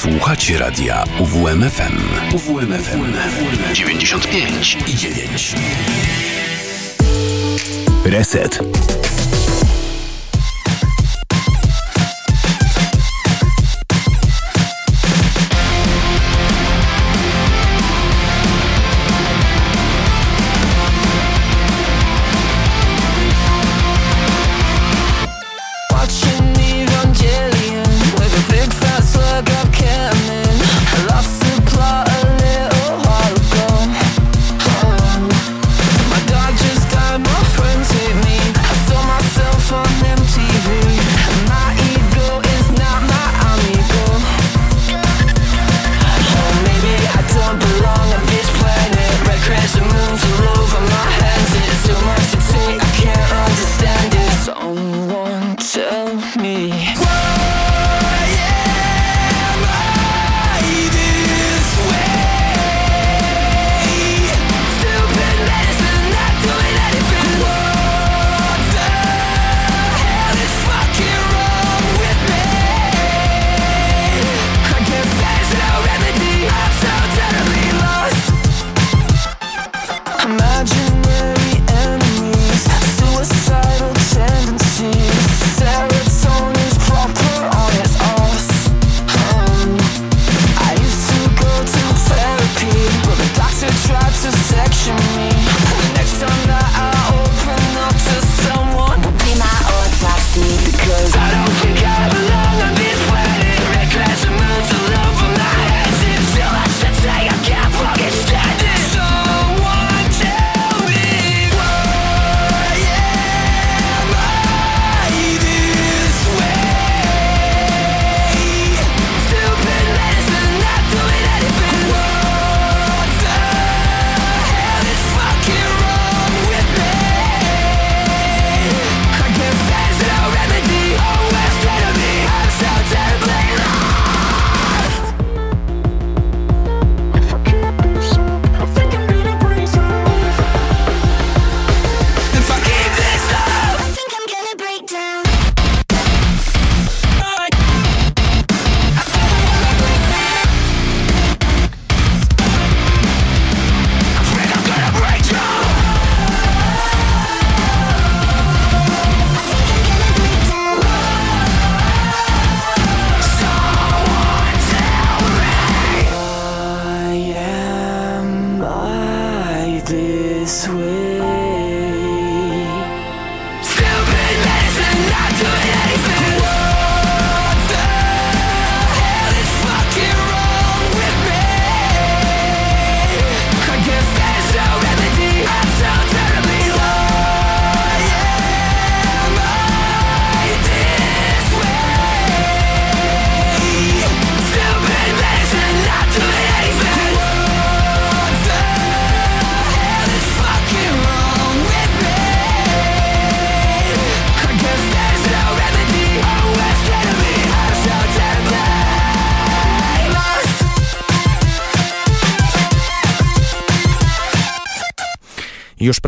Słuchacie radia UWMFM. UWMFM 95 i 9. Reset.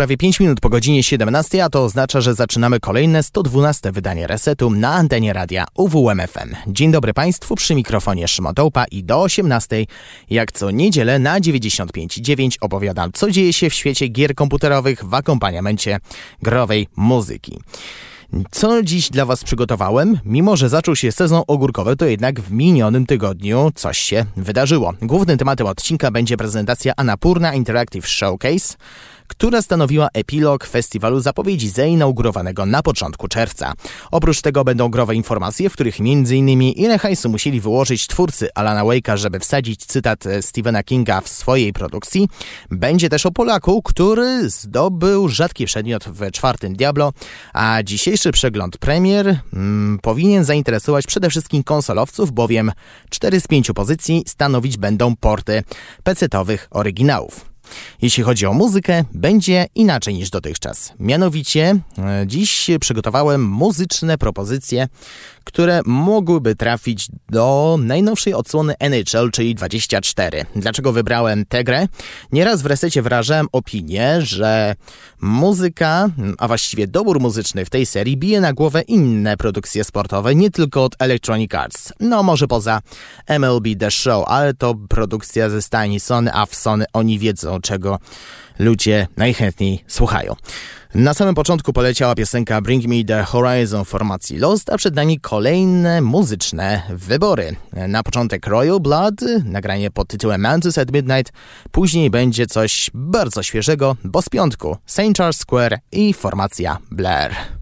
Prawie 5 minut po godzinie 17, a to oznacza, że zaczynamy kolejne 112 wydanie resetu na antenie radia UWMFM. Dzień dobry Państwu, przy mikrofonie Szymotołpa i do 18, jak co niedzielę na 95.9 opowiadam, co dzieje się w świecie gier komputerowych w akompaniamencie growej muzyki. Co dziś dla Was przygotowałem? Mimo, że zaczął się sezon ogórkowy, to jednak w minionym tygodniu coś się wydarzyło. Głównym tematem odcinka będzie prezentacja Anapurna Interactive Showcase, która stanowiła epilog festiwalu zapowiedzi zainaugurowanego na początku czerwca. Oprócz tego będą growe informacje, w których m.in. ile hajsu musieli wyłożyć twórcy Alana Wake'a, żeby wsadzić cytat Stephena Kinga w swojej produkcji. Będzie też o Polaku, który zdobył rzadki przedmiot w czwartym Diablo, a dzisiejszy przegląd premier mm, powinien zainteresować przede wszystkim konsolowców, bowiem 4 z 5 pozycji stanowić będą porty PC-owych oryginałów. Jeśli chodzi o muzykę, będzie inaczej niż dotychczas. Mianowicie, e, dziś przygotowałem muzyczne propozycje, które mogłyby trafić do najnowszej odsłony NHL, czyli 24. Dlaczego wybrałem tę grę? Nieraz w resecie wyrażałem opinię, że muzyka, a właściwie dobór muzyczny w tej serii bije na głowę inne produkcje sportowe, nie tylko od Electronic Arts. No może poza MLB The Show, ale to produkcja ze stajni Sony, a w Sony oni wiedzą, czego ludzie najchętniej słuchają. Na samym początku poleciała piosenka Bring Me The Horizon formacji Lost, a przed nami kolejne muzyczne wybory. Na początek Royal Blood, nagranie pod tytułem Mantis at Midnight, później będzie coś bardzo świeżego, bo z piątku St. Charles Square i formacja Blair.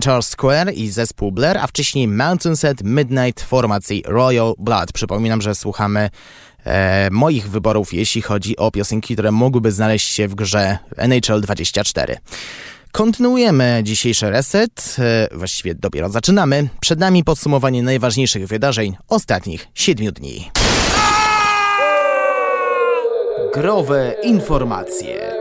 Charles Square i zespół Blair, a wcześniej Mountain Set Midnight formacji Royal Blood. Przypominam, że słuchamy e, moich wyborów, jeśli chodzi o piosenki, które mogłyby znaleźć się w grze NHL 24. Kontynuujemy dzisiejszy reset, e, właściwie dopiero zaczynamy. Przed nami podsumowanie najważniejszych wydarzeń ostatnich siedmiu dni. Growe informacje.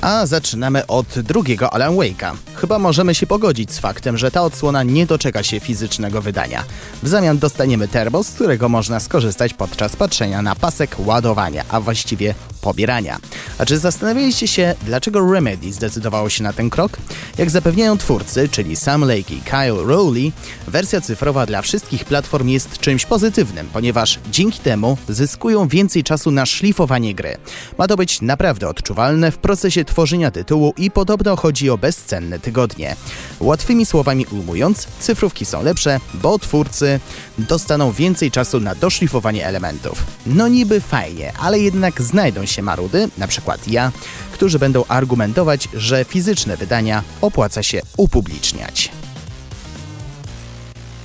A zaczynamy od drugiego Alan Wake'a. Chyba możemy się pogodzić z faktem, że ta odsłona nie doczeka się fizycznego wydania. W zamian dostaniemy termos, z którego można skorzystać podczas patrzenia na pasek ładowania, a właściwie pobierania. A czy zastanawialiście się, dlaczego Remedy zdecydowało się na ten krok? Jak zapewniają twórcy, czyli Sam Lake i Kyle Rowley, wersja cyfrowa dla wszystkich platform jest czymś pozytywnym, ponieważ dzięki temu zyskują więcej czasu na szlifowanie gry. Ma to być naprawdę odczuwalne w procesie tworzenia tytułu i podobno chodzi o bezcenne tygodnie. Łatwymi słowami ujmując, cyfrówki są lepsze, bo twórcy dostaną więcej czasu na doszlifowanie elementów. No niby fajnie, ale jednak znajdą się marudy, na przykład ja, którzy będą argumentować, że fizyczne wydania opłaca się upubliczniać.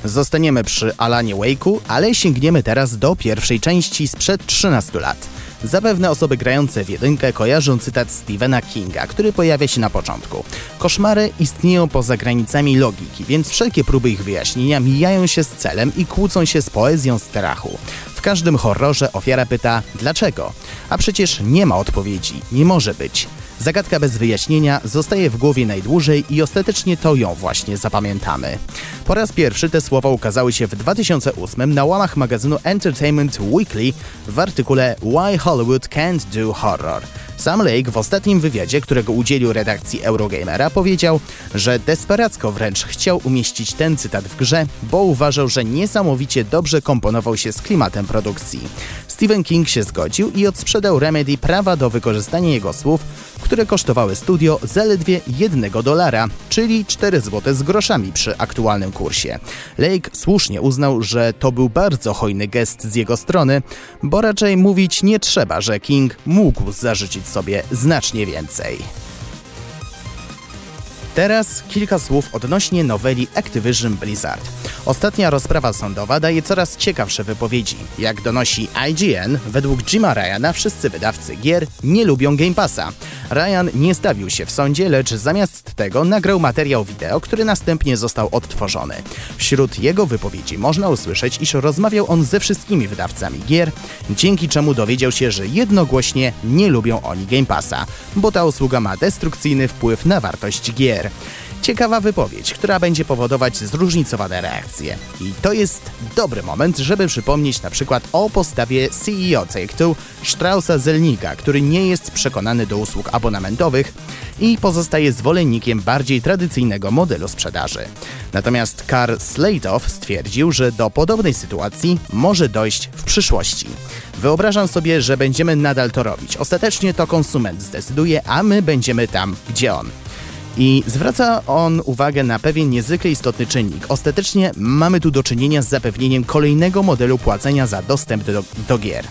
Zostaniemy przy Alanie Wake'u, ale sięgniemy teraz do pierwszej części sprzed 13 lat. Zapewne osoby grające w jedynkę kojarzą cytat Stephena Kinga, który pojawia się na początku. Koszmary istnieją poza granicami logiki, więc wszelkie próby ich wyjaśnienia mijają się z celem i kłócą się z poezją strachu. W każdym horrorze ofiara pyta dlaczego? A przecież nie ma odpowiedzi, nie może być. Zagadka bez wyjaśnienia zostaje w głowie najdłużej i ostatecznie to ją właśnie zapamiętamy. Po raz pierwszy te słowa ukazały się w 2008 na łamach magazynu Entertainment Weekly w artykule Why Hollywood Can't Do Horror. Sam Lake w ostatnim wywiadzie, którego udzielił redakcji Eurogamera, powiedział, że desperacko wręcz chciał umieścić ten cytat w grze, bo uważał, że niesamowicie dobrze komponował się z klimatem produkcji. Stephen King się zgodził i odsprzedał Remedy prawa do wykorzystania jego słów, które kosztowały studio zaledwie 1 dolara, czyli 4 zł z groszami przy aktualnym kursie. Lake słusznie uznał, że to był bardzo hojny gest z jego strony, bo raczej mówić nie trzeba, że King mógł zarzucić sobie znacznie więcej. Teraz kilka słów odnośnie noweli Activision Blizzard. Ostatnia rozprawa sądowa daje coraz ciekawsze wypowiedzi. Jak donosi IGN, według Jima Ryana wszyscy wydawcy gier nie lubią Game Passa. Ryan nie stawił się w sądzie, lecz zamiast tego nagrał materiał wideo, który następnie został odtworzony. Wśród jego wypowiedzi można usłyszeć, iż rozmawiał on ze wszystkimi wydawcami gier, dzięki czemu dowiedział się, że jednogłośnie nie lubią oni Game Passa, bo ta usługa ma destrukcyjny wpływ na wartość gier. Ciekawa wypowiedź, która będzie powodować zróżnicowane reakcje. I to jest dobry moment, żeby przypomnieć na przykład o postawie CEO Take-Two Straussa Zelnika, który nie jest przekonany do usług abonamentowych i pozostaje zwolennikiem bardziej tradycyjnego modelu sprzedaży. Natomiast Karl Slatow stwierdził, że do podobnej sytuacji może dojść w przyszłości. Wyobrażam sobie, że będziemy nadal to robić. Ostatecznie to konsument zdecyduje, a my będziemy tam, gdzie on. I zwraca on uwagę na pewien niezwykle istotny czynnik. Ostatecznie mamy tu do czynienia z zapewnieniem kolejnego modelu płacenia za dostęp do, do gier.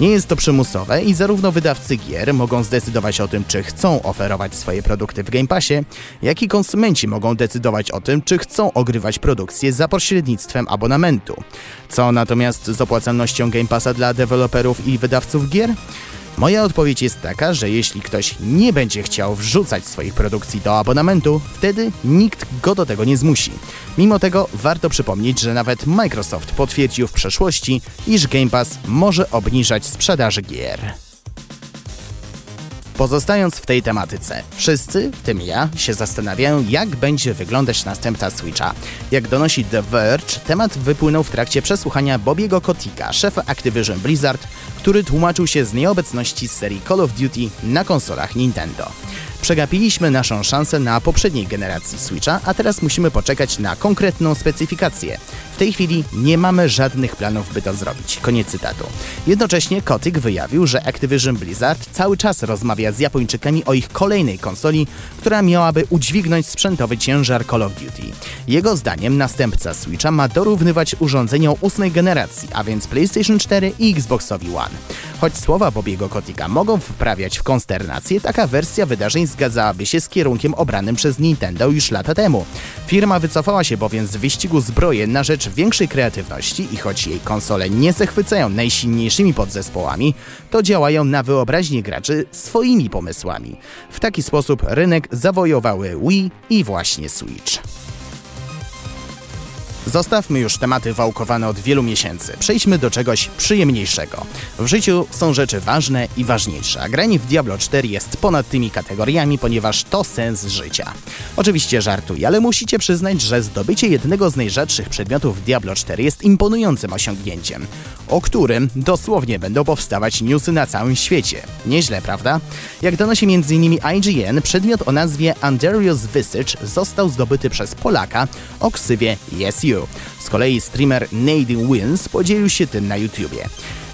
Nie jest to przymusowe i zarówno wydawcy gier mogą zdecydować o tym, czy chcą oferować swoje produkty w Game Passie, jak i konsumenci mogą decydować o tym, czy chcą ogrywać produkcję za pośrednictwem abonamentu. Co natomiast z opłacalnością Game Passa dla deweloperów i wydawców gier? Moja odpowiedź jest taka, że jeśli ktoś nie będzie chciał wrzucać swoich produkcji do abonamentu, wtedy nikt go do tego nie zmusi. Mimo tego warto przypomnieć, że nawet Microsoft potwierdził w przeszłości, iż Game Pass może obniżać sprzedaż gier. Pozostając w tej tematyce, wszyscy, w tym ja, się zastanawiają, jak będzie wyglądać następca Switcha. Jak donosi The Verge, temat wypłynął w trakcie przesłuchania Bobiego Kotika, szefa Activision Blizzard, który tłumaczył się z nieobecności serii Call of Duty na konsolach Nintendo. Przegapiliśmy naszą szansę na poprzedniej generacji Switcha, a teraz musimy poczekać na konkretną specyfikację. W tej chwili nie mamy żadnych planów, by to zrobić. Koniec cytatu. Jednocześnie Kotick wyjawił, że Activision Blizzard cały czas rozmawia z Japończykami o ich kolejnej konsoli, która miałaby udźwignąć sprzętowy ciężar Call of Duty. Jego zdaniem następca Switcha ma dorównywać urządzeniom ósmej generacji, a więc PlayStation 4 i Xboxowi One. Choć słowa Bobiego Kotika mogą wprawiać w konsternację, taka wersja wydarzeń zgadzałaby się z kierunkiem obranym przez Nintendo już lata temu. Firma wycofała się bowiem z wyścigu zbrojen na rzecz większej kreatywności i choć jej konsole nie zachwycają najsilniejszymi podzespołami, to działają na wyobraźnię graczy swoimi pomysłami. W taki sposób rynek zawojowały Wii i właśnie Switch. Zostawmy już tematy wałkowane od wielu miesięcy. Przejdźmy do czegoś przyjemniejszego. W życiu są rzeczy ważne i ważniejsze, a granie w Diablo 4 jest ponad tymi kategoriami, ponieważ to sens życia. Oczywiście żartuję, ale musicie przyznać, że zdobycie jednego z najrzadszych przedmiotów w Diablo 4 jest imponującym osiągnięciem, o którym dosłownie będą powstawać newsy na całym świecie. Nieźle, prawda? Jak donosi m.in. IGN, przedmiot o nazwie Andarius Visage został zdobyty przez Polaka o ksywie Yes You. Z kolei streamer Nadine Wins podzielił się tym na YouTubie.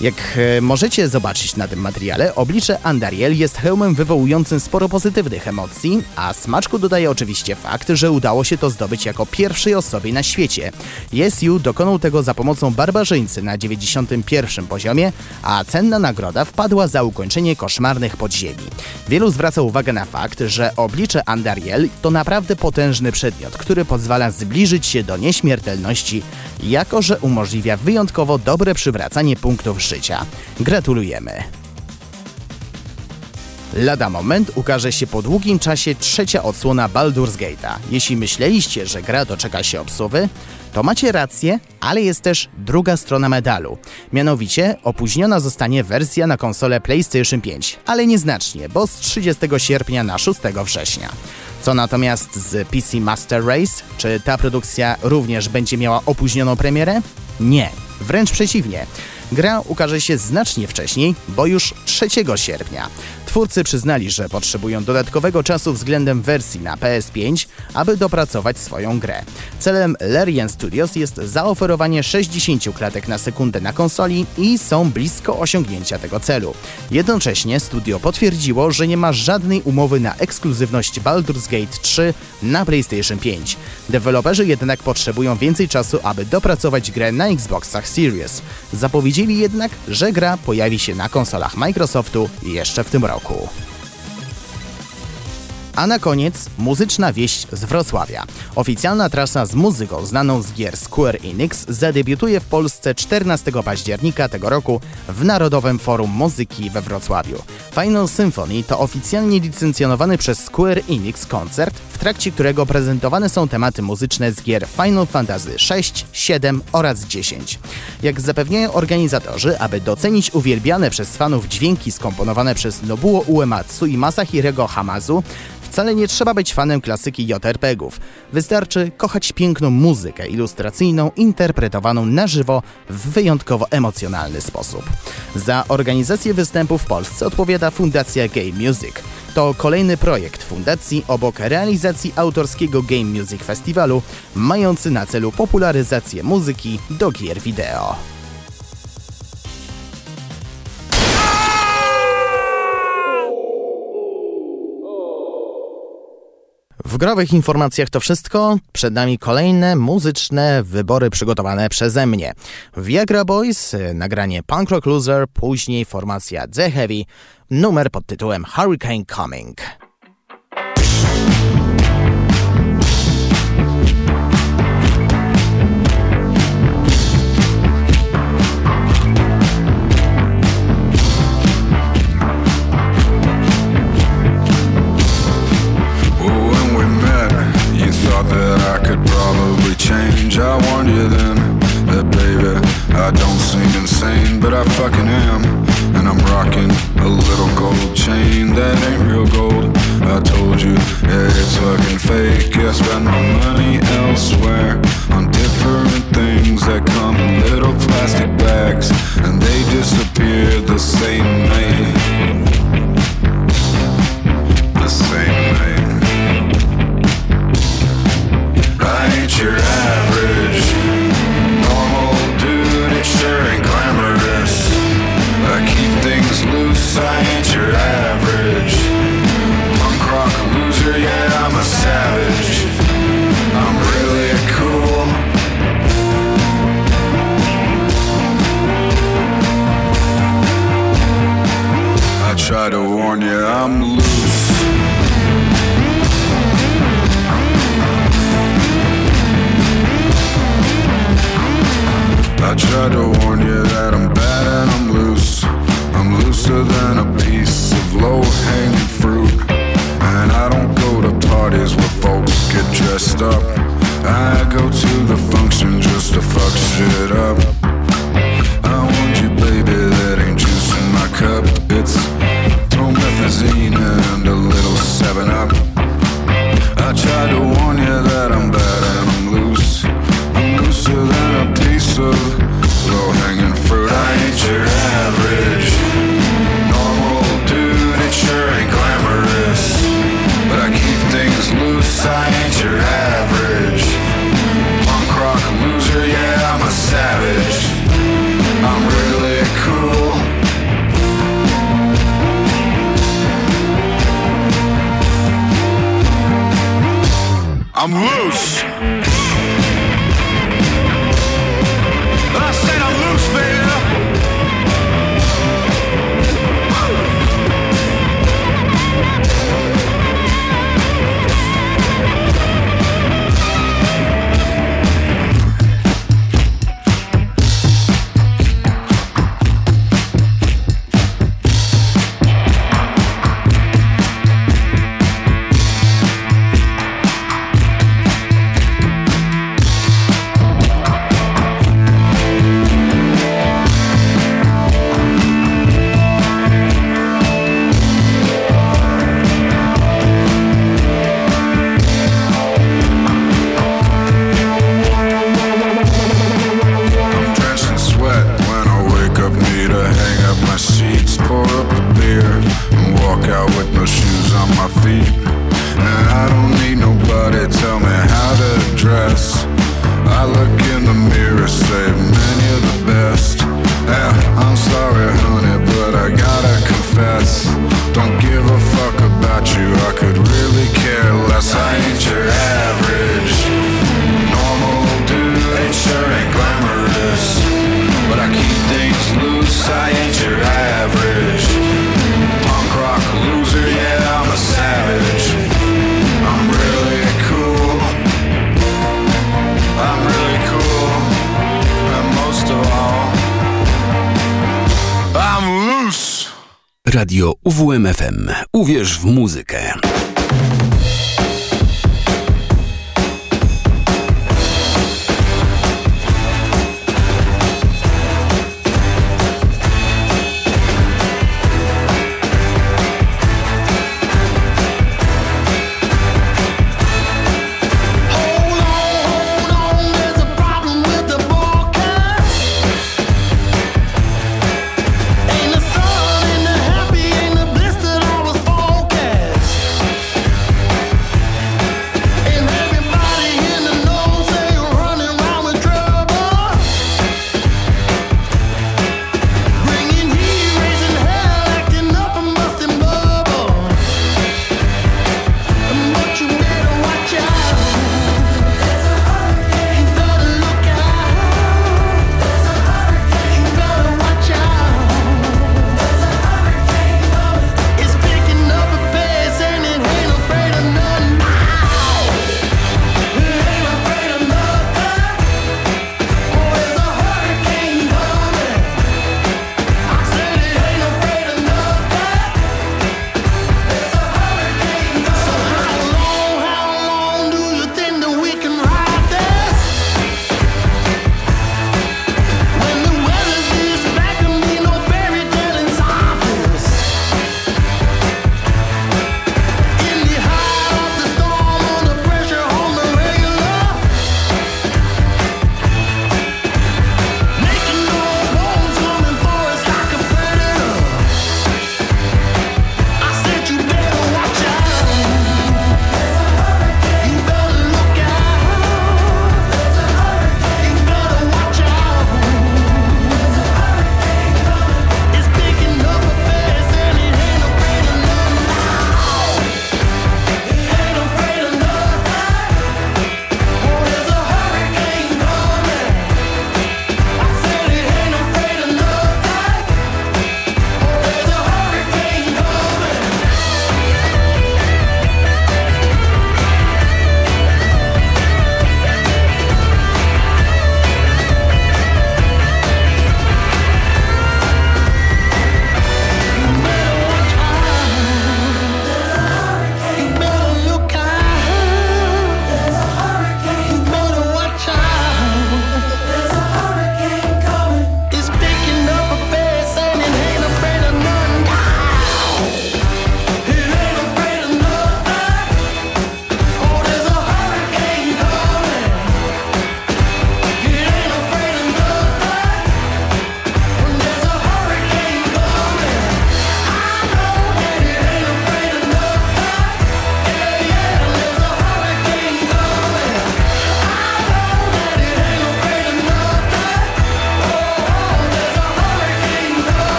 Jak e, możecie zobaczyć na tym materiale, oblicze Andariel jest hełmem wywołującym sporo pozytywnych emocji, a smaczku dodaje oczywiście fakt, że udało się to zdobyć jako pierwszej osobie na świecie. Jesu dokonał tego za pomocą barbarzyńcy na 91 poziomie, a cenna nagroda wpadła za ukończenie koszmarnych podziemi. Wielu zwraca uwagę na fakt, że oblicze Andariel to naprawdę potężny przedmiot, który pozwala zbliżyć się do nieśmiertelności, jako że umożliwia wyjątkowo dobre przywracanie punktów życia. Gratulujemy! Lada moment ukaże się po długim czasie trzecia odsłona Baldur's Gate'a. Jeśli myśleliście, że gra doczeka się obsuwy, to macie rację, ale jest też druga strona medalu. Mianowicie opóźniona zostanie wersja na konsolę PlayStation 5, ale nieznacznie, bo z 30 sierpnia na 6 września. Co natomiast z PC Master Race? Czy ta produkcja również będzie miała opóźnioną premierę? Nie, wręcz przeciwnie. Gra ukaże się znacznie wcześniej, bo już 3 sierpnia. Twórcy przyznali, że potrzebują dodatkowego czasu względem wersji na PS5, aby dopracować swoją grę. Celem Larian Studios jest zaoferowanie 60 klatek na sekundę na konsoli i są blisko osiągnięcia tego celu. Jednocześnie studio potwierdziło, że nie ma żadnej umowy na ekskluzywność Baldur's Gate 3 na PlayStation 5. Deweloperzy jednak potrzebują więcej czasu, aby dopracować grę na Xboxach Series. Zapowiedzieli jednak, że gra pojawi się na konsolach Microsoftu jeszcze w tym roku. cool. A na koniec muzyczna wieść z Wrocławia. Oficjalna trasa z muzyką znaną z gier Square Enix zadebiutuje w Polsce 14 października tego roku w Narodowym Forum Muzyki we Wrocławiu. Final Symphony to oficjalnie licencjonowany przez Square Enix koncert, w trakcie którego prezentowane są tematy muzyczne z gier Final Fantasy VI, 7 oraz 10. Jak zapewniają organizatorzy, aby docenić uwielbiane przez fanów dźwięki skomponowane przez Nobuo Uematsu i Masahirego Hamazu, Wcale nie trzeba być fanem klasyki JRPG-ów. Wystarczy kochać piękną muzykę ilustracyjną, interpretowaną na żywo w wyjątkowo emocjonalny sposób. Za organizację występu w Polsce odpowiada Fundacja Game Music. To kolejny projekt fundacji obok realizacji autorskiego Game Music Festiwalu, mający na celu popularyzację muzyki do gier wideo. W growych informacjach to wszystko. Przed nami kolejne muzyczne wybory przygotowane przeze mnie. Viagra Boys, nagranie Punk Rock Loser, później formacja The Heavy, numer pod tytułem Hurricane Coming. Change. I warned you then that baby, I don't seem insane, but I fucking am. And I'm rocking a little gold chain that ain't real gold. I told you, yeah, it's fucking fake. I spend my money elsewhere on different things that come in little plastic bags, and they disappear the same night. The same night.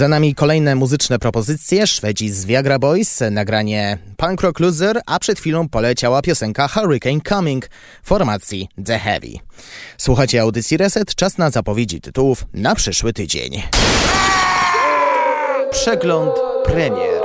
Za nami kolejne muzyczne propozycje. Szwedzi z Viagra Boys, nagranie Punk Rock Loser, a przed chwilą poleciała piosenka Hurricane Coming formacji The Heavy. Słuchacie audycji Reset, czas na zapowiedzi tytułów na przyszły tydzień. Przegląd premier.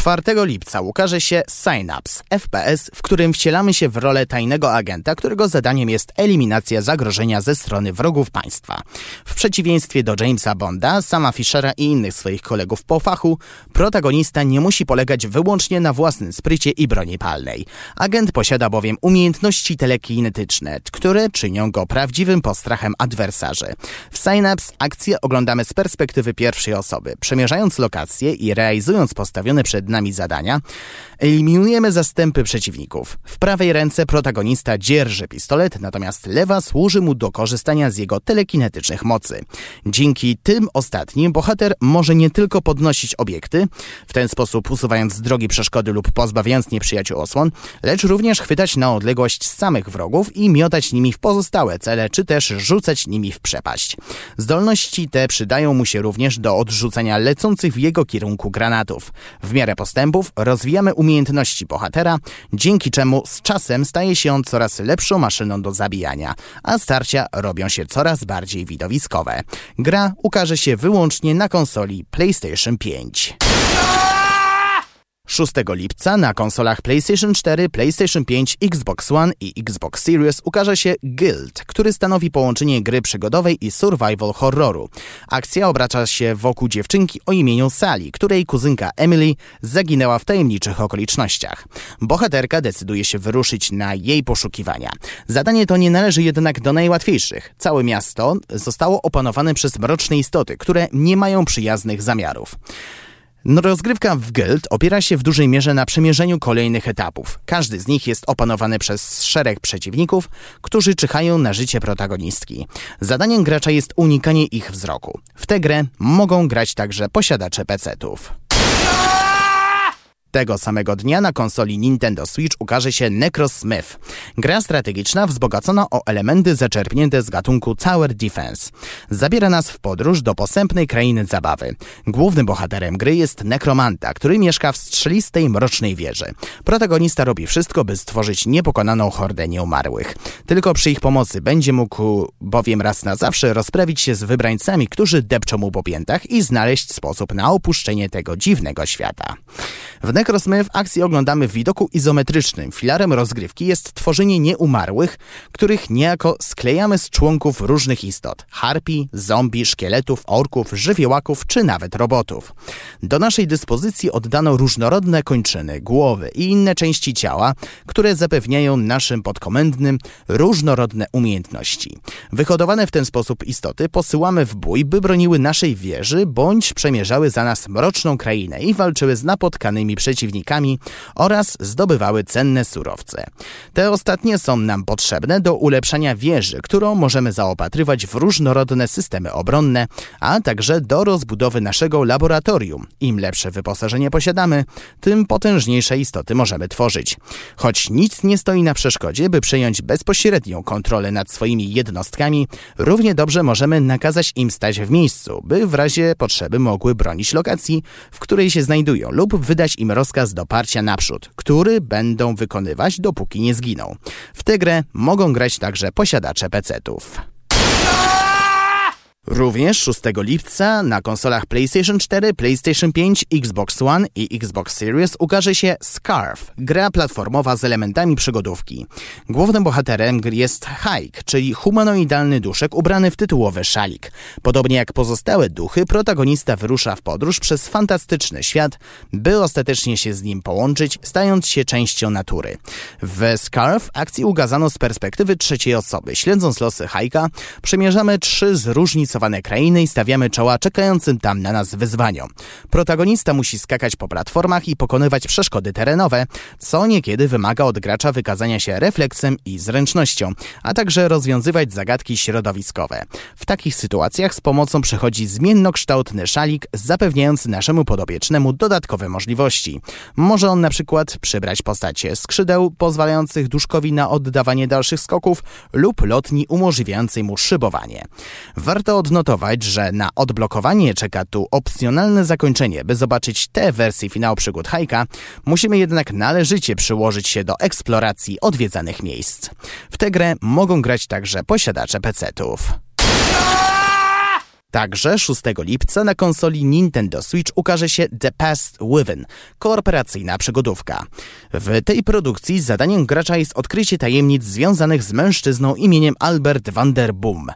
4 lipca ukaże się Synapse, FPS, w którym wcielamy się w rolę tajnego agenta, którego zadaniem jest eliminacja zagrożenia ze strony wrogów państwa. W przeciwieństwie do Jamesa Bonda, sama Fischera i innych swoich kolegów po fachu, protagonista nie musi polegać wyłącznie na własnym sprycie i broni palnej. Agent posiada bowiem umiejętności telekinetyczne, które czynią go prawdziwym postrachem adwersarzy. W Synapse akcję oglądamy z perspektywy pierwszej osoby, przemierzając lokacje i realizując postawione przed nami zadania, eliminujemy zastępy przeciwników. W prawej ręce protagonista dzierży pistolet, natomiast lewa służy mu do korzystania z jego telekinetycznych mocy. Dzięki tym ostatnim bohater może nie tylko podnosić obiekty, w ten sposób usuwając z drogi przeszkody lub pozbawiając nieprzyjaciół osłon, lecz również chwytać na odległość samych wrogów i miotać nimi w pozostałe cele, czy też rzucać nimi w przepaść. Zdolności te przydają mu się również do odrzucania lecących w jego kierunku granatów. W miarę postępów rozwijamy umiejętności bohatera, dzięki czemu z czasem staje się on coraz lepszą maszyną do zabijania, a starcia robią się coraz bardziej widowiskowe. Gra ukaże się wyłącznie na konsoli PlayStation 5. 6 lipca na konsolach PlayStation 4, PlayStation 5, Xbox One i Xbox Series ukaże się Guild, który stanowi połączenie gry przygodowej i survival horroru. Akcja obraca się wokół dziewczynki o imieniu Sally, której kuzynka Emily zaginęła w tajemniczych okolicznościach. Bohaterka decyduje się wyruszyć na jej poszukiwania. Zadanie to nie należy jednak do najłatwiejszych. Całe miasto zostało opanowane przez mroczne istoty, które nie mają przyjaznych zamiarów. No, rozgrywka w Guild opiera się w dużej mierze na przemierzeniu kolejnych etapów. Każdy z nich jest opanowany przez szereg przeciwników, którzy czyhają na życie protagonistki. Zadaniem gracza jest unikanie ich wzroku. W tę grę mogą grać także posiadacze PC-ów. Tego samego dnia na konsoli Nintendo Switch ukaże się Necrosmith. Gra strategiczna wzbogacona o elementy zaczerpnięte z gatunku Tower Defense. Zabiera nas w podróż do posępnej krainy zabawy. Głównym bohaterem gry jest nekromanta, który mieszka w strzelistej, mrocznej wieży. Protagonista robi wszystko, by stworzyć niepokonaną hordę nieumarłych. Tylko przy ich pomocy będzie mógł bowiem raz na zawsze rozprawić się z wybrańcami, którzy depczą mu po piętach i znaleźć sposób na opuszczenie tego dziwnego świata. W Necrosmith akcji oglądamy w widoku izometrycznym. Filarem rozgrywki jest tworzenie nieumarłych, których niejako sklejamy z członków różnych istot. Harpi, zombie, szkieletów, orków, żywiołaków czy nawet robotów. Do naszej dyspozycji oddano różnorodne kończyny, głowy i inne części ciała, które zapewniają naszym podkomendnym różnorodne umiejętności. Wyhodowane w ten sposób istoty posyłamy w bój, by broniły naszej wieży bądź przemierzały za nas mroczną krainę i walczyły z napotkanymi przeciwnikami przeciwnikami oraz zdobywały cenne surowce. Te ostatnie są nam potrzebne do ulepszania wieży, którą możemy zaopatrywać w różnorodne systemy obronne, a także do rozbudowy naszego laboratorium. Im lepsze wyposażenie posiadamy, tym potężniejsze istoty możemy tworzyć. Choć nic nie stoi na przeszkodzie, by przejąć bezpośrednią kontrolę nad swoimi jednostkami, równie dobrze możemy nakazać im stać w miejscu, by w razie potrzeby mogły bronić lokacji, w której się znajdują lub wydać im rozkaz do parcia naprzód, który będą wykonywać dopóki nie zginą. W tę grę mogą grać także posiadacze PC-ów. Również 6 lipca na konsolach PlayStation 4, PlayStation 5, Xbox One i Xbox Series ukaże się Scarf, gra platformowa z elementami przygodówki. Głównym bohaterem jest Hike, czyli humanoidalny duszek ubrany w tytułowy szalik. Podobnie jak pozostałe duchy, protagonista wyrusza w podróż przez fantastyczny świat, by ostatecznie się z nim połączyć, stając się częścią natury. W Scarf akcji ukazano z perspektywy trzeciej osoby. Śledząc losy Hike'a, przemierzamy trzy zróżnicowane krainy i stawiamy czoła czekającym tam na nas wyzwaniom. Protagonista musi skakać po platformach i pokonywać przeszkody terenowe, co niekiedy wymaga od gracza wykazania się refleksem i zręcznością, a także rozwiązywać zagadki środowiskowe. W takich sytuacjach z pomocą przychodzi zmiennokształtny szalik, zapewniający naszemu podobiecznemu dodatkowe możliwości. Może on na przykład przybrać postacie skrzydeł pozwalających duszkowi na oddawanie dalszych skoków lub lotni umożliwiającej mu szybowanie. Warto od odnotować, że na odblokowanie czeka tu opcjonalne zakończenie. By zobaczyć tę wersję finału przygód Hajka, musimy jednak należycie przyłożyć się do eksploracji odwiedzanych miejsc. W tę grę mogą grać także posiadacze PC-ów. Także 6 lipca na konsoli Nintendo Switch ukaże się The Past Within, kooperacyjna przygodówka. W tej produkcji zadaniem gracza jest odkrycie tajemnic związanych z mężczyzną imieniem Albert van der Boom.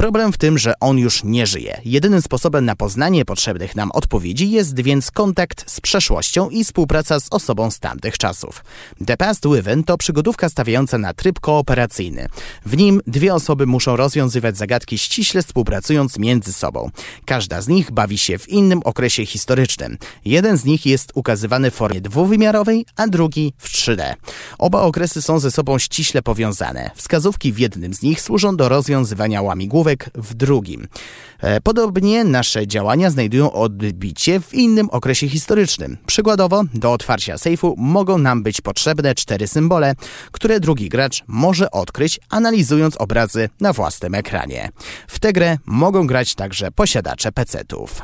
Problem w tym, że on już nie żyje. Jedynym sposobem na poznanie potrzebnych nam odpowiedzi jest więc kontakt z przeszłością i współpraca z osobą z tamtych czasów. The Past Within to przygodówka stawiająca na tryb kooperacyjny. W nim dwie osoby muszą rozwiązywać zagadki ściśle współpracując między sobą. Każda z nich bawi się w innym okresie historycznym. Jeden z nich jest ukazywany w formie dwuwymiarowej, a drugi w 3D. Oba okresy są ze sobą ściśle powiązane. Wskazówki w jednym z nich służą do rozwiązywania łamigłówek w drugim. E, podobnie nasze działania znajdują odbicie w innym okresie historycznym. Przykładowo, do otwarcia sejfu mogą nam być potrzebne cztery symbole, które drugi gracz może odkryć, analizując obrazy na własnym ekranie. W tę grę mogą grać także posiadacze PC-ów.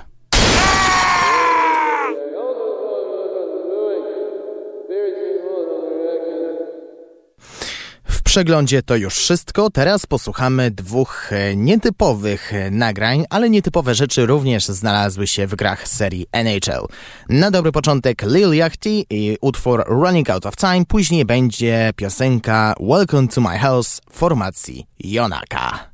Przeglądzie to już wszystko. Teraz posłuchamy dwóch e, nietypowych e, nagrań, ale nietypowe rzeczy również znalazły się w grach serii NHL. Na dobry początek Lil Yachty i utwór Running Out of Time, później będzie piosenka Welcome to My House formacji Jonaka.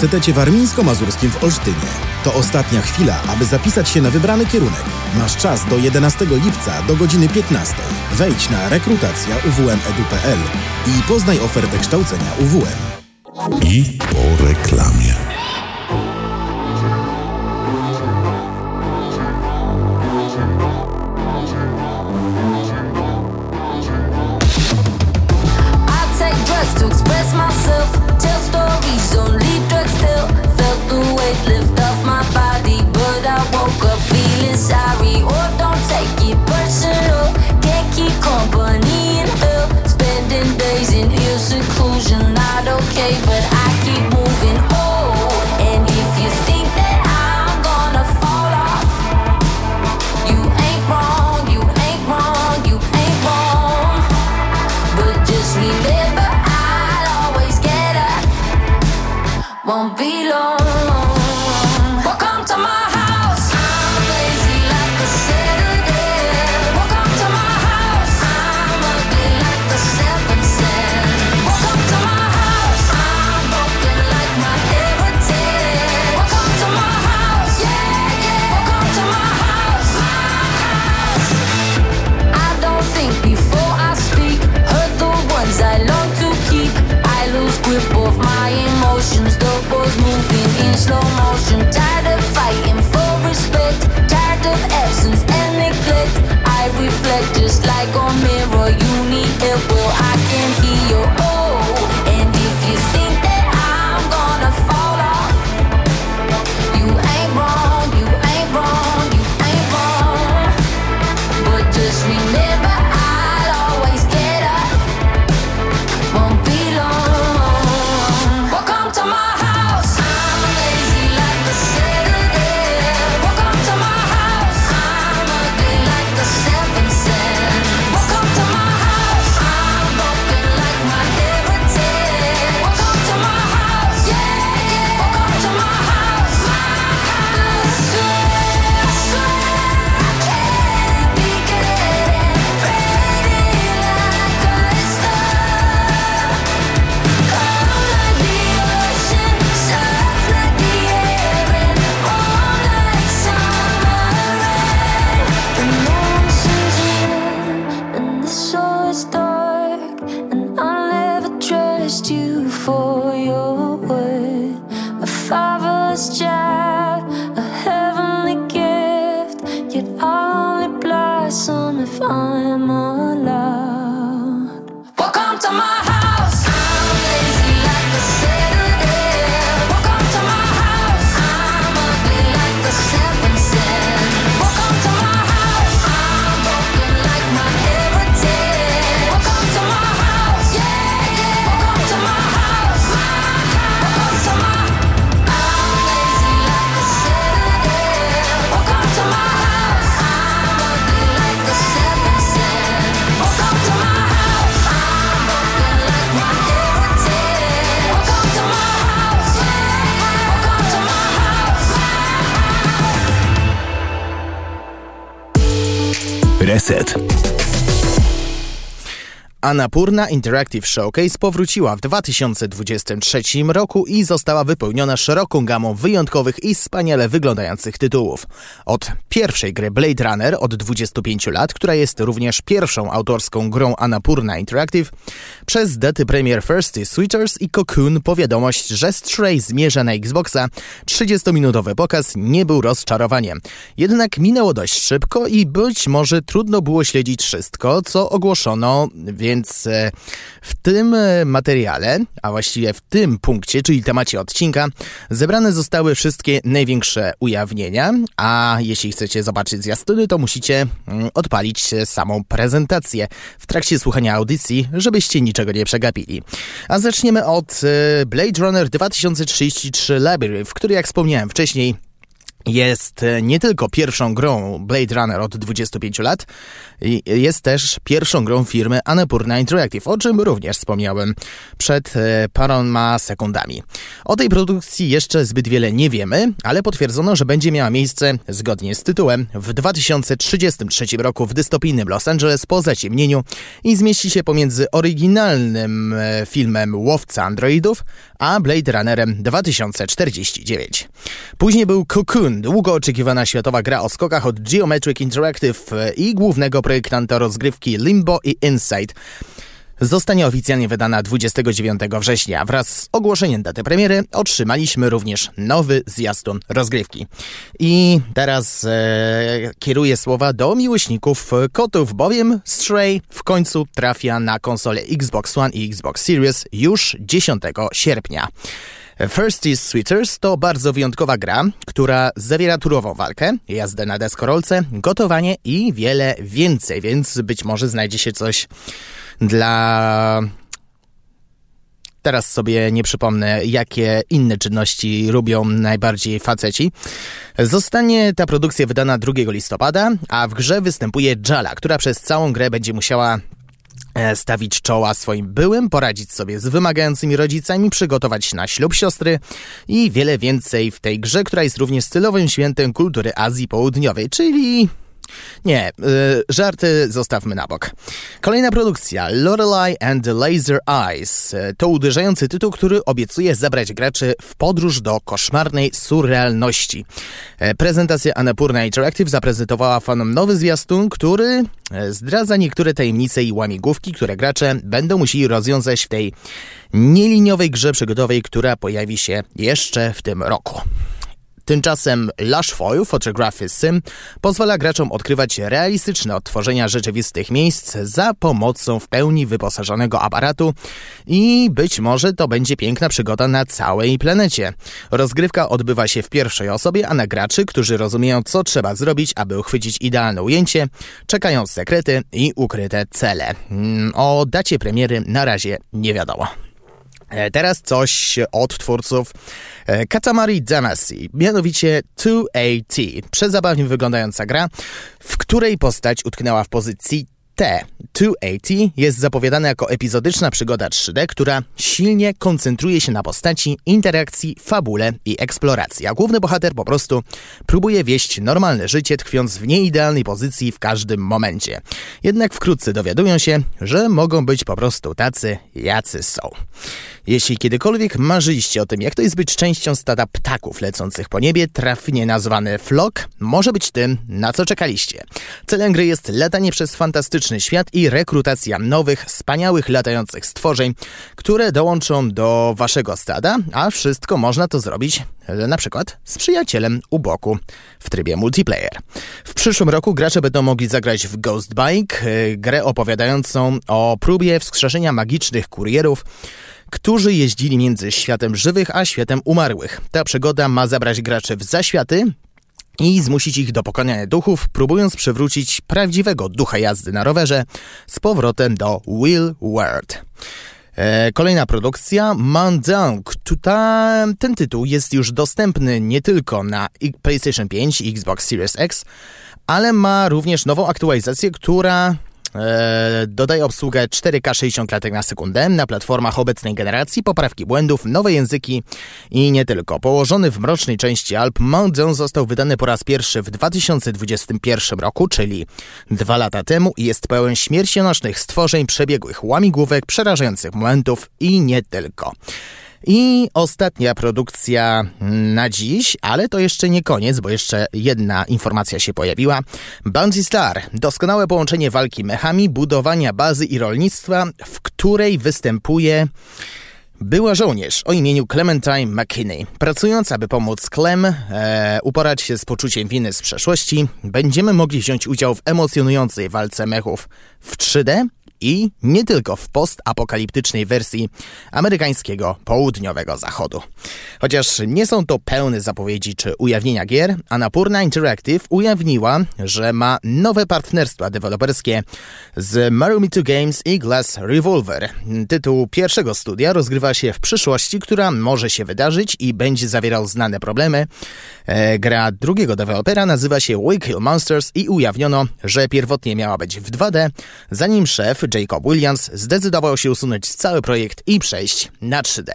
Uniwersytecie Warmińsko-Mazurskim w Olsztynie. To ostatnia chwila, aby zapisać się na wybrany kierunek. Masz czas do 11 lipca do godziny 15. Wejdź na rekrutacja.uwm.edu.pl i poznaj ofertę kształcenia UWM. I po reklamie. Anapurna Interactive Showcase powróciła w 2023 roku i została wypełniona szeroką gamą wyjątkowych i wspaniale wyglądających tytułów. Od pierwszej gry Blade Runner od 25 lat, która jest również pierwszą autorską grą Anapurna Interactive, przez daty premier Thirsty Sweaters i Cocoon po wiadomość, że Stray zmierza na Xboxa, 30-minutowy pokaz nie był rozczarowaniem. Jednak minęło dość szybko i być może trudno było śledzić wszystko, co ogłoszono, więc więc e, w tym e, materiale, a właściwie w tym punkcie, czyli temacie odcinka, zebrane zostały wszystkie największe ujawnienia, a jeśli chcecie zobaczyć zwiastuny, to musicie mm, odpalić samą prezentację w trakcie słuchania audycji, żebyście niczego nie przegapili. A zaczniemy od e, Blade Runner 2033 Labyrinth, który jak wspomniałem wcześniej jest e, nie tylko pierwszą grą Blade Runner od 25 lat, jest też pierwszą grą firmy Annapurna Interactive, o czym również wspomniałem przed e, paroma sekundami. O tej produkcji jeszcze zbyt wiele nie wiemy, ale potwierdzono, że będzie miała miejsce zgodnie z tytułem w 2033 roku w dystopijnym Los Angeles po zaciemnieniu i zmieści się pomiędzy oryginalnym e, filmem Łowca Androidów a Blade Runnerem 2049. Później był Cocoon, długo oczekiwana światowa gra o skokach od Geometric Interactive i głównego projektanta rozgrywki Limbo i Inside zostanie oficjalnie wydana 29 września. Wraz z ogłoszeniem daty premiery otrzymaliśmy również nowy zwiastun rozgrywki. I teraz e, kieruję słowa do miłośników kotów, bowiem Stray w końcu trafia na konsole Xbox One i Xbox Series już 10 sierpnia. First is Sweeters to bardzo wyjątkowa gra, która zawiera turową walkę, jazdę na deskorolce, gotowanie i wiele więcej, więc być może znajdzie się coś dla Teraz sobie nie przypomnę, jakie inne czynności robią najbardziej faceci. Zostanie ta produkcja wydana 2 listopada, a w grze występuje Jala, która przez całą grę będzie musiała stawić czoła swoim byłym, poradzić sobie z wymagającymi rodzicami, przygotować na ślub siostry i wiele więcej w tej grze, która jest również stylowym świętem kultury Azji Południowej, czyli nie, y, żarty zostawmy na bok. Kolejna produkcja, Lorelei and the Laser Eyes. To uderzający tytuł, który obiecuje zabrać graczy w podróż do koszmarnej surrealności. E, prezentacja Annapurna Interactive zaprezentowała fanom nowy zwiastun, który e, zdradza niektóre tajemnice i łamigłówki, które gracze będą musieli rozwiązać w tej nieliniowej grze przygodowej, która pojawi się jeszcze w tym roku. Tymczasem Lush Foil Photography Sim pozwala graczom odkrywać realistyczne odtworzenia rzeczywistych miejsc za pomocą w pełni wyposażonego aparatu i być może to będzie piękna przygoda na całej planecie. Rozgrywka odbywa się w pierwszej osobie, a na graczy, którzy rozumieją co trzeba zrobić, aby uchwycić idealne ujęcie, czekają sekrety i ukryte cele. Mm, o dacie premiery na razie nie wiadomo. E, teraz coś od twórców e, Katamari Damacy, mianowicie 2AT. Przezabawnie wyglądająca gra, w której postać utknęła w pozycji T 280 jest zapowiadana jako epizodyczna przygoda 3D, która silnie koncentruje się na postaci, interakcji, fabule i eksploracji, a główny bohater po prostu próbuje wieść normalne życie, tkwiąc w nieidealnej pozycji w każdym momencie. Jednak wkrótce dowiadują się, że mogą być po prostu tacy, jacy są. Jeśli kiedykolwiek marzyliście o tym, jak to jest być częścią stada ptaków lecących po niebie, trafnie nazwany flock może być tym, na co czekaliście. Celem gry jest latanie przez świat i rekrutacja nowych, wspaniałych latających stworzeń, które dołączą do waszego stada, a wszystko można to zrobić e, na przykład z przyjacielem u boku w trybie multiplayer. W przyszłym roku gracze będą mogli zagrać w Ghost Bike, e, grę opowiadającą o próbie wskrzeszenia magicznych kurierów, którzy jeździli między światem żywych a światem umarłych. Ta przygoda ma zabrać graczy w zaświaty, i zmusić ich do pokonania duchów, próbując przywrócić prawdziwego ducha jazdy na rowerze z powrotem do Will World. E, kolejna produkcja, Mandunk. Tutaj ten tytuł jest już dostępny nie tylko na PlayStation 5 i Xbox Series X, ale ma również nową aktualizację, która E, dodaje obsługę 4K 60 klatek na sekundę na platformach obecnej generacji, poprawki błędów, nowe języki i nie tylko. Położony w mrocznej części Alp, Mount Zone został wydany po raz pierwszy w 2021 roku, czyli dwa lata temu i jest pełen śmiercionocznych stworzeń, przebiegłych łamigłówek, przerażających momentów i nie tylko. I ostatnia produkcja na dziś, ale to jeszcze nie koniec, bo jeszcze jedna informacja się pojawiła. Bounty Star. Doskonałe połączenie walki mechami, budowania bazy i rolnictwa, w której występuje była żołnierz o imieniu Clementine McKinney. Pracując, aby pomóc Clem e, uporać się z poczuciem winy z przeszłości, będziemy mogli wziąć udział w emocjonującej walce mechów w 3D i nie tylko w postapokaliptycznej wersji amerykańskiego południowego zachodu. Chociaż nie są to pełne zapowiedzi czy ujawnienia gier, Anapurna Interactive ujawniła, że ma nowe partnerstwa deweloperskie z Marumito Games i Glass Revolver. Tytuł pierwszego studia rozgrywa się w przyszłości, która może się wydarzyć i będzie zawierał znane problemy. E, gra drugiego dewelopera nazywa się Wake Hill Monsters i ujawniono, że pierwotnie miała być w 2D, zanim szef Jacob Williams zdecydował się usunąć cały projekt i przejść na 3D.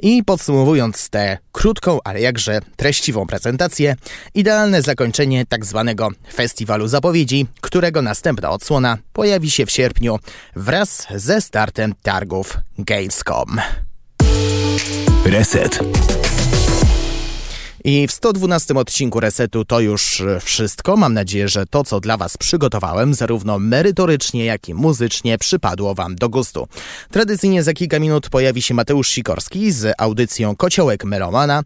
I podsumowując tę krótką, ale jakże treściwą prezentację, idealne zakończenie tak zwanego festiwalu zapowiedzi, którego następna odsłona pojawi się w sierpniu wraz ze startem targów Gamescom. Reset. I w 112 odcinku Resetu to już wszystko. Mam nadzieję, że to, co dla Was przygotowałem, zarówno merytorycznie, jak i muzycznie, przypadło Wam do gustu. Tradycyjnie za kilka minut pojawi się Mateusz Sikorski z audycją Kociołek Melomana,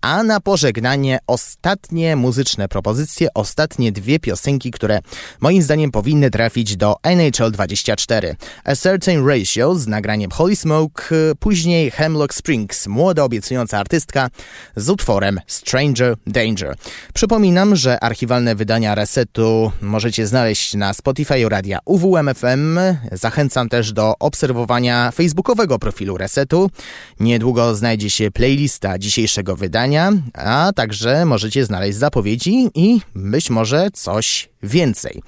a na pożegnanie ostatnie muzyczne propozycje, ostatnie dwie piosenki, które moim zdaniem powinny trafić do NHL 24. A Certain Ratio z nagraniem Holy Smoke, później Hemlock Springs, młoda obiecująca artystka z utworem Stranger Danger. Przypominam, że archiwalne wydania Resetu możecie znaleźć na Spotify radia UWMFM. Zachęcam też do obserwowania facebookowego profilu Resetu. Niedługo znajdzie się playlista dzisiejszego wydania, a także możecie znaleźć zapowiedzi i być może coś więcej.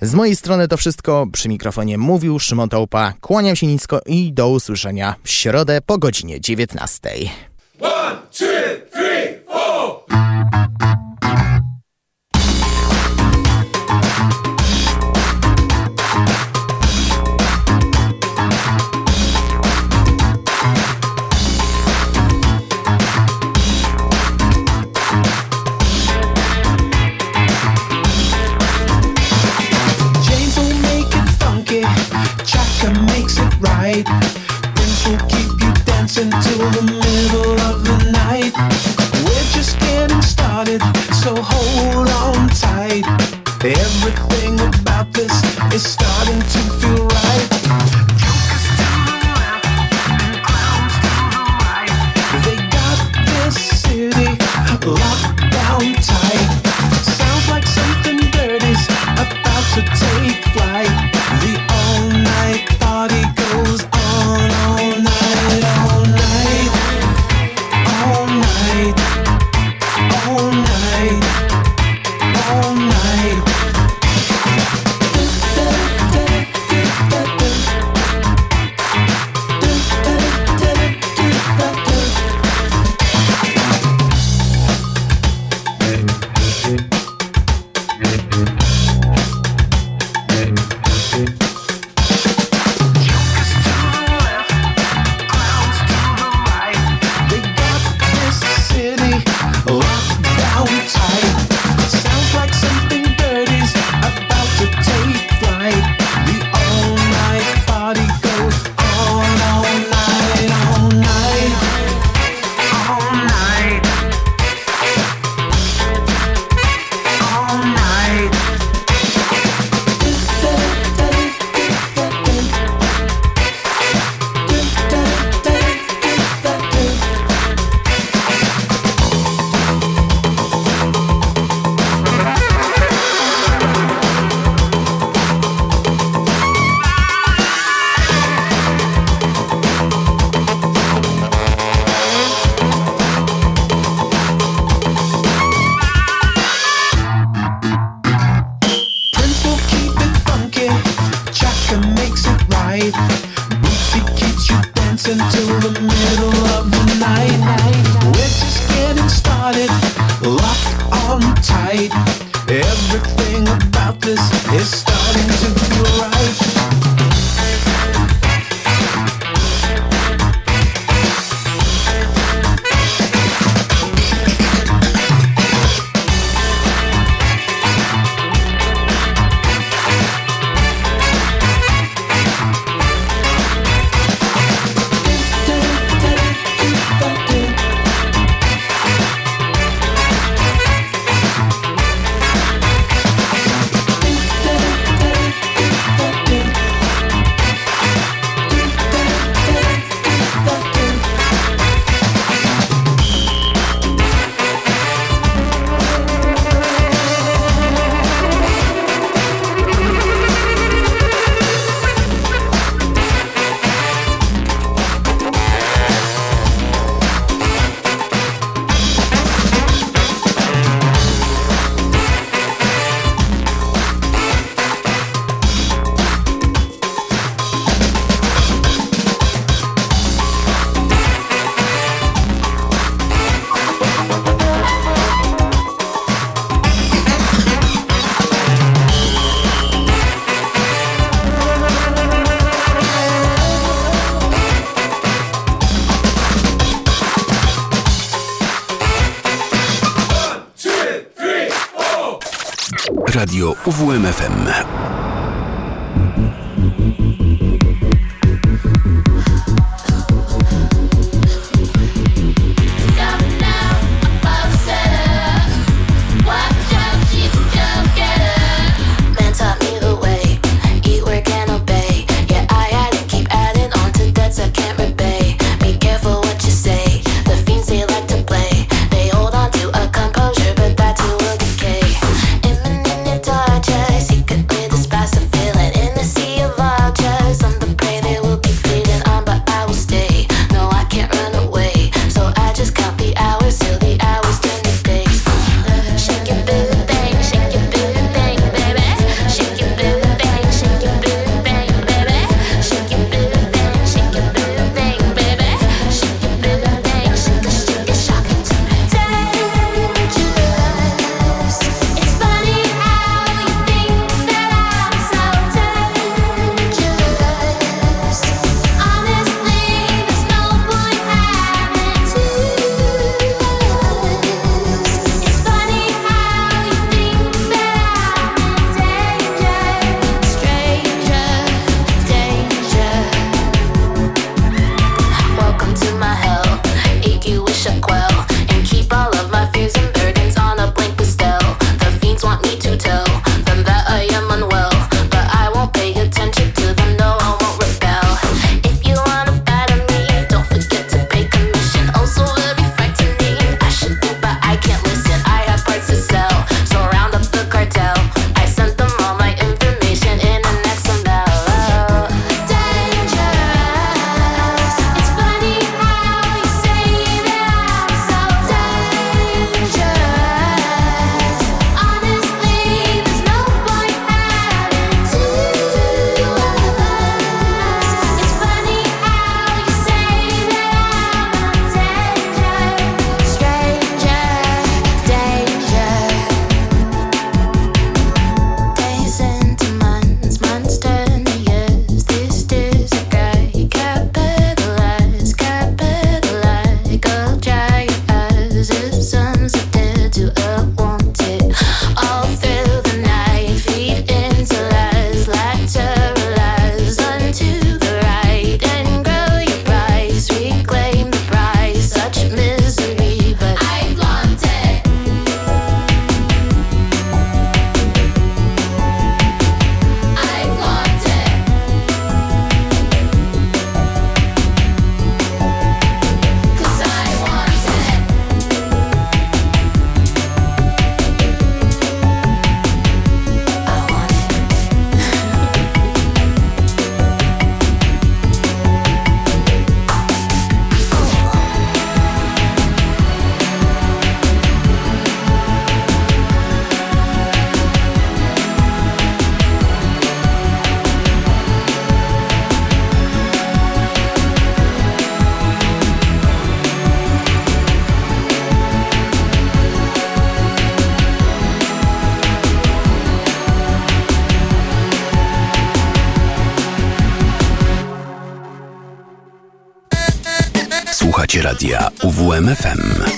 Z mojej strony to wszystko. Przy mikrofonie mówił Szymon Tołpa. Kłaniam się nisko i do usłyszenia w środę po godzinie 19. One, two, you dancing till the middle radia UWMFM.